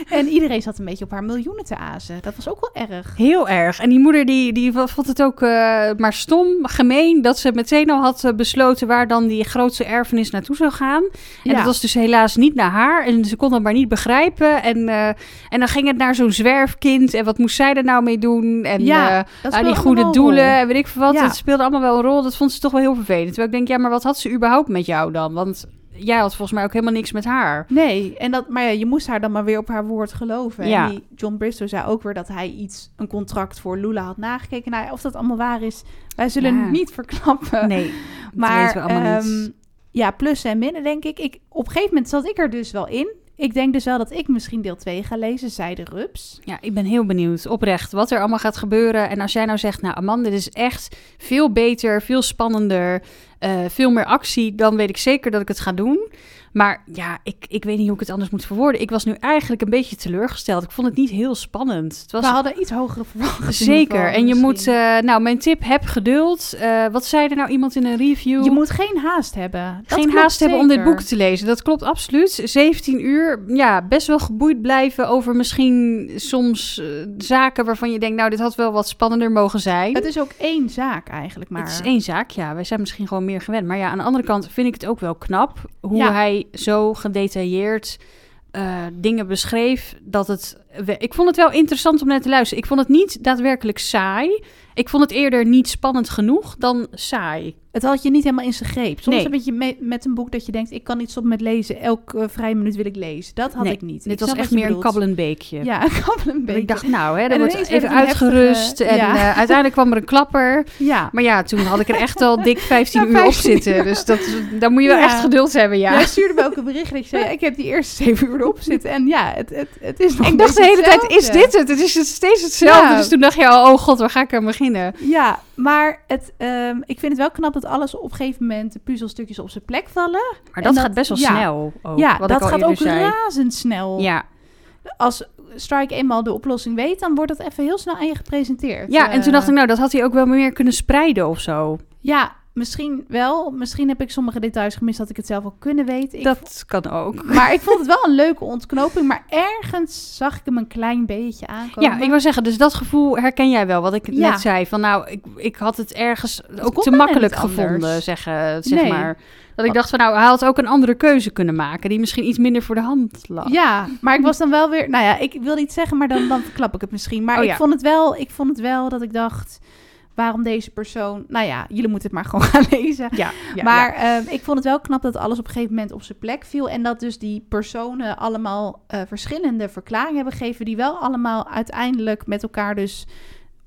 en iedereen zat een beetje op haar miljoenen te azen. Dat was ook wel erg. Heel erg. En die moeder die, die vond het ook eh, maar stom, gemeen, dat ze meteen al had eh, besloten waar dan die grootste erfenis naartoe zou gaan. En Ja. dat was dus helaas niet naar haar. En ze kon dat maar niet begrijpen. En, eh, en dan ging het naar zo'n zwerfkind. En wat moest zij er nou mee doen? En Ja, die goede doelen en weet ik veel wat. Het speelde allemaal wel een rol. Dat vond ze toch wel heel vervelend. Terwijl ik denk, ja, maar wat had ze überhaupt met jou dan? Want jij had volgens mij ook helemaal niks met haar. Nee, en dat, maar ja, je moest haar dan maar weer op haar woord geloven. Ja. En die John Bristow zei ook weer dat hij iets, een contract voor Lula had nagekeken. Nou, of dat allemaal waar is, wij zullen Ja. het niet verklappen. Nee, maar dat weten we allemaal ehm, niet. ja, plussen en minnen, denk ik. ik. Op een gegeven moment zat ik er dus wel in. Ik denk dus wel dat ik misschien deel 2 ga lezen, zij de rups. Ja, ik ben heel benieuwd, oprecht, wat er allemaal gaat gebeuren. En als jij nou zegt, nou Amanda, dit is echt veel beter, veel spannender, uh, veel meer actie, dan weet ik zeker dat ik het ga doen. Maar ja, ik, ik weet niet hoe ik het anders moet verwoorden. Ik was nu eigenlijk een beetje teleurgesteld. Ik vond het niet heel spannend. Het was... We hadden iets hogere verwachtingen. Zeker. En je moet, uh, nou, mijn tip, heb geduld. Uh, wat zei er nou iemand in een review? Je moet geen haast hebben. Dat geen haast zeker. hebben om dit boek te lezen. Dat klopt absoluut. 17 uur, ja, best wel geboeid blijven over misschien soms uh, zaken waarvan je denkt, nou, dit had wel wat spannender mogen zijn. Het is ook één zaak eigenlijk maar. Het is één zaak, ja. Wij zijn misschien gewoon meer gewend. Maar ja, aan de andere kant vind ik het ook wel knap hoe ja. hij zo gedetailleerd uh, dingen beschreef dat het. Ik vond het wel interessant om naar te luisteren. Ik vond het niet daadwerkelijk saai. Ik vond het eerder niet spannend genoeg dan saai. Het had je niet helemaal in zijn greep. Soms nee. beetje me met een boek dat je denkt... ik kan niet stoppen met lezen. Elke uh, vrije minuut wil ik lezen. Dat had nee, ik niet. Dit ik was echt meer een kabbelend beekje. Ja, een kabbelend beekje. Ik dacht, nou, hè, dat wordt even uitgerust. Heftige, en ja. uh, uiteindelijk kwam er een klapper. Ja. Maar ja, toen had ik er echt al dik 15 ja, uur 15, op zitten. Dus dat, dan moet je wel echt geduld hebben, ja. Jij stuurde me ook een bericht. Dat zei, ik heb die eerste 7 uur erop zitten. En ja, het, het, het is nog Ik dacht de hele tijd, is dit het? Het is steeds hetzelfde. Dus toen dacht je, oh god, waar ga ik aan beginnen? Ja, maar het, um, ik vind het wel knap dat alles op een gegeven moment de puzzelstukjes op zijn plek vallen. Maar dat, dat gaat best wel ja, snel. Ook, ja, wat dat ik al gaat ook zei. razendsnel. Ja. Als Strike eenmaal de oplossing weet, dan wordt dat even heel snel aan je gepresenteerd. Ja, uh, en toen dacht ik, nou, dat had hij ook wel meer kunnen spreiden of zo. Ja, misschien wel. Misschien heb ik sommige details gemist dat ik het zelf al kunnen weten. Dat kan ook. Maar ik vond het wel een leuke ontknoping. Maar ergens zag ik hem een klein beetje aankomen. Ja, ik wil zeggen, dus dat gevoel herken jij wel. Wat ik Ja. net zei. Van nou, ik, ik had het ergens ook te makkelijk gevonden, zeggen, zeg Nee. maar. Dat ik dacht van nou, hij had ook een andere keuze kunnen maken. Die misschien iets minder voor de hand lag. Ja, maar ik was dan wel weer... Nou ja, ik wil niet zeggen, maar dan, dan klap ik het misschien. Maar Oh ik, ja. vond het wel, ik vond het wel dat ik dacht... Waarom deze persoon... Nou ja, jullie moeten het maar gewoon gaan lezen. Ja, ja, maar ehm, ik vond het wel knap dat alles op een gegeven moment op zijn plek viel. En dat dus die personen allemaal eh, verschillende verklaringen hebben gegeven. Die wel allemaal uiteindelijk met elkaar dus...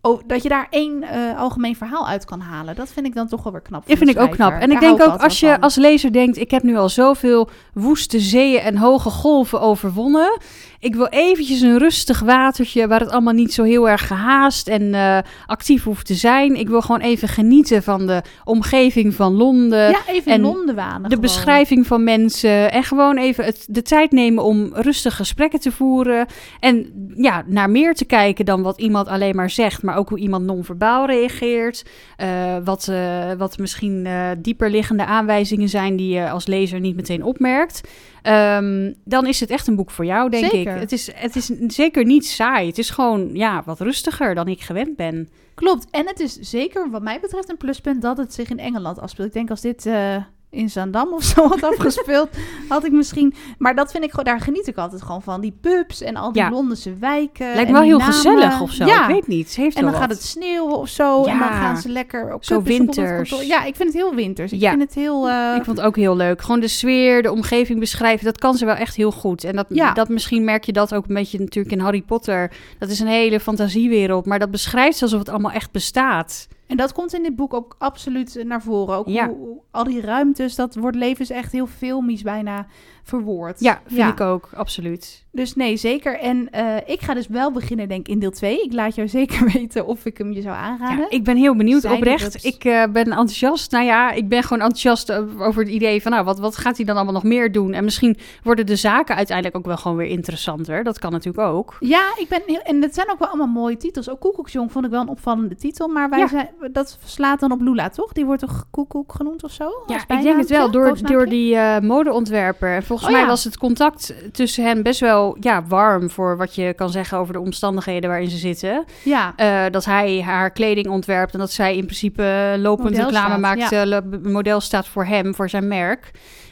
Oh, dat je daar één eh, algemeen verhaal uit kan halen. Dat vind ik dan toch wel weer knap. Van vind ik ook knap. En ik denk ook als je van. als lezer denkt, ik heb nu al zoveel woeste zeeën en hoge golven overwonnen. Ik wil eventjes een rustig watertje waar het allemaal niet zo heel erg gehaast en eh, actief hoeft te zijn. Ik wil gewoon even genieten van de omgeving van Londen. Ja, even en Londen wanen de gewoon. beschrijving van mensen. En gewoon even het, de tijd nemen om rustig gesprekken te voeren. En ja, naar meer te kijken dan wat iemand alleen maar zegt. Maar ook hoe iemand non-verbaal reageert. Eh, wat, eh, wat misschien dieper liggende aanwijzingen zijn die je als lezer niet meteen opmerkt. Ehm, dan is het echt een boek voor jou, denk Zeker. ik. Het is, het is zeker niet saai. Het is gewoon ja, wat rustiger dan ik gewend ben. Klopt. En het is zeker wat mij betreft een pluspunt dat het zich in Engeland afspeelt. Ik denk als dit eh, in Zaandam of zo had afgespeeld, had ik misschien... Maar dat vind ik gewoon, daar geniet ik altijd gewoon van. Die pubs en al die Ja. Londense wijken. Lijkt wel heel namen. gezellig of zo. Ja. Ik weet niet. Heeft En dan gaat het sneeuwen of zo. En dan Ja. gaan ze lekker op Zo op winters. Ja, ik vind het heel winters. Ik Ja. vind het heel... eh, Ik vond het ook heel leuk. Gewoon de sfeer, de omgeving beschrijven. Dat kan ze wel echt heel goed. En dat, Ja. dat misschien merk je dat ook een beetje natuurlijk in Harry Potter. Dat is een hele fantasiewereld. Maar dat beschrijft alsof het allemaal echt bestaat. En dat komt in dit boek ook absoluut eh, naar voren. Ook Ja. hoe, hoe- al die ruimtes, dat wordt levens echt heel filmisch bijna verwoord. Ja, vind ik ook. Absoluut. Dus nee, zeker. En eh, ik ga dus wel beginnen, denk ik, in deel 2. Ik laat jou zeker weten of ik hem je zou aanraden. Ja, ik ben heel benieuwd oprecht. Ik eh, ben enthousiast. Nou ja, ik ben gewoon enthousiast eh, over het idee van... nou, wat, wat gaat hij dan allemaal nog meer doen? En misschien worden de zaken uiteindelijk ook wel gewoon weer interessanter. Dat kan natuurlijk ook. Ja, ik ben heel, en het zijn ook wel allemaal mooie titels. Ook Koekoeksjong vond ik wel een opvallende titel. Maar wij Ja. zijn, dat slaat dan op Lula, toch? Die wordt toch Koekoek genoemd of zo? Ja, ik denk het wel. Door, door die eh, modeontwerper. En volgens Oh, mij ja. was het contact tussen hen best wel ja, warm... voor wat je kan zeggen over de omstandigheden waarin ze zitten. Ja, Eh, dat hij haar kleding ontwerpt... en dat zij in principe eh, lopend Model reclame staat, maakt. ja. eh, model staat voor hem, voor zijn merk.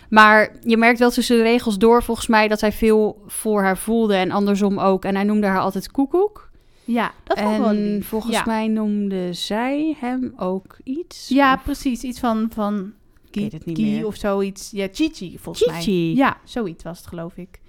Maar je merkt wel tussen de regels door volgens mij... dat hij veel voor haar voelde en andersom ook. En hij noemde haar altijd koekoek. ja, dat vond wel lief. volgens ja. mij noemde zij hem ook iets. Ja, Of- precies. Iets van, van Ik weet het niet meer. of zoiets. Ja, Chichi volgens mij. Ja, zoiets was het geloof ik.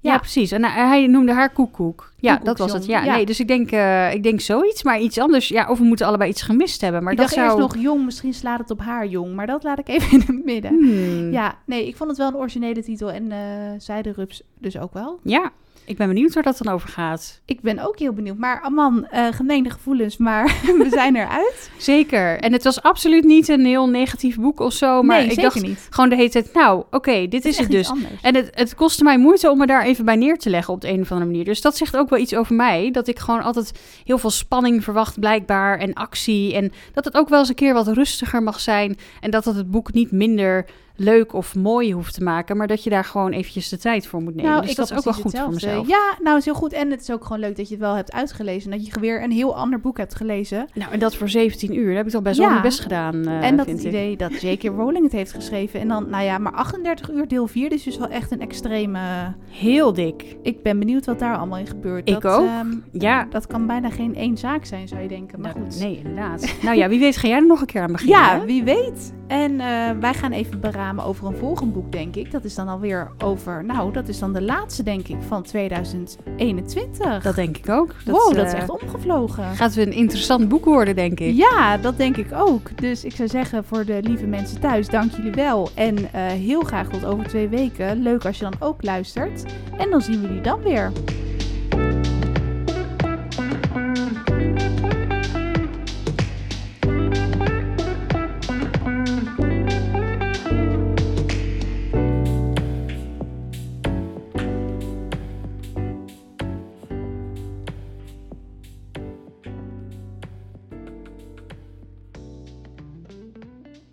Ja, precies. En hij, hij noemde haar koekoek. Ja, Koekoek dat was het. Ja, ja. nee, dus ik denk, eh, ik denk zoiets, maar iets anders. Ja, of we moeten allebei iets gemist hebben. Maar ik dat dacht zou... eerst nog jong, misschien slaat het op haar jong. Maar dat laat ik even in het midden. Hmm. Ja, nee, ik vond het wel een originele titel. En eh zij de Rups dus ook wel. Ja, ik ben benieuwd waar dat dan over gaat. Ik ben ook heel benieuwd. Maar Aman, eh gemeende gevoelens, maar we zijn eruit. Zeker. En het was absoluut niet een heel negatief boek of zo. Maar nee, ik zeker dacht niet. gewoon de hele tijd, nou, oké, dit is het dus. En het, het kostte mij moeite om me daar even bij neer te leggen op de een of andere manier. Dus dat zegt ook wel iets over mij. Dat ik gewoon altijd heel veel spanning verwacht, blijkbaar. En actie. En dat het ook wel eens een keer wat rustiger mag zijn. En dat het het boek niet minder leuk of mooi hoeft te maken. Maar dat je daar gewoon eventjes de tijd voor moet nemen. Nou, dus ik dat is ook wel goed voor mezelf. Ja, nou is heel goed. En het is ook gewoon leuk dat je het wel hebt uitgelezen. Dat je weer een heel ander boek hebt gelezen. Nou, en dat voor 17 uur. Daar heb ik toch best wel Ja. mijn best gedaan, eh, en dat het ik. idee dat J.K. Rowling het heeft geschreven. En dan, nou ja, maar 38 uur deel 4. Dus is wel echt een extreme... Heel dik. Ik ben benieuwd wat daar allemaal in gebeurt. Ik dat, ook. ehm, Ja. Dat kan bijna geen één zaak zijn, zou je denken. Maar Nou, goed. Nee, inderdaad. nou ja, wie weet ga jij er nog een keer aan beginnen. Ja, hè? wie weet. En eh, wij gaan even over een volgend boek, denk ik. Dat is dan alweer over, nou, dat is dan de laatste, denk ik, van 2021. Dat denk ik ook. wow, dat eh, is echt omgevlogen. Gaat weer een interessant boek worden, denk ik. Ja, dat denk ik ook. Dus ik zou zeggen voor de lieve mensen thuis, dank jullie wel. En eh, heel graag tot over twee weken. Leuk als je dan ook luistert. En dan zien we jullie dan weer.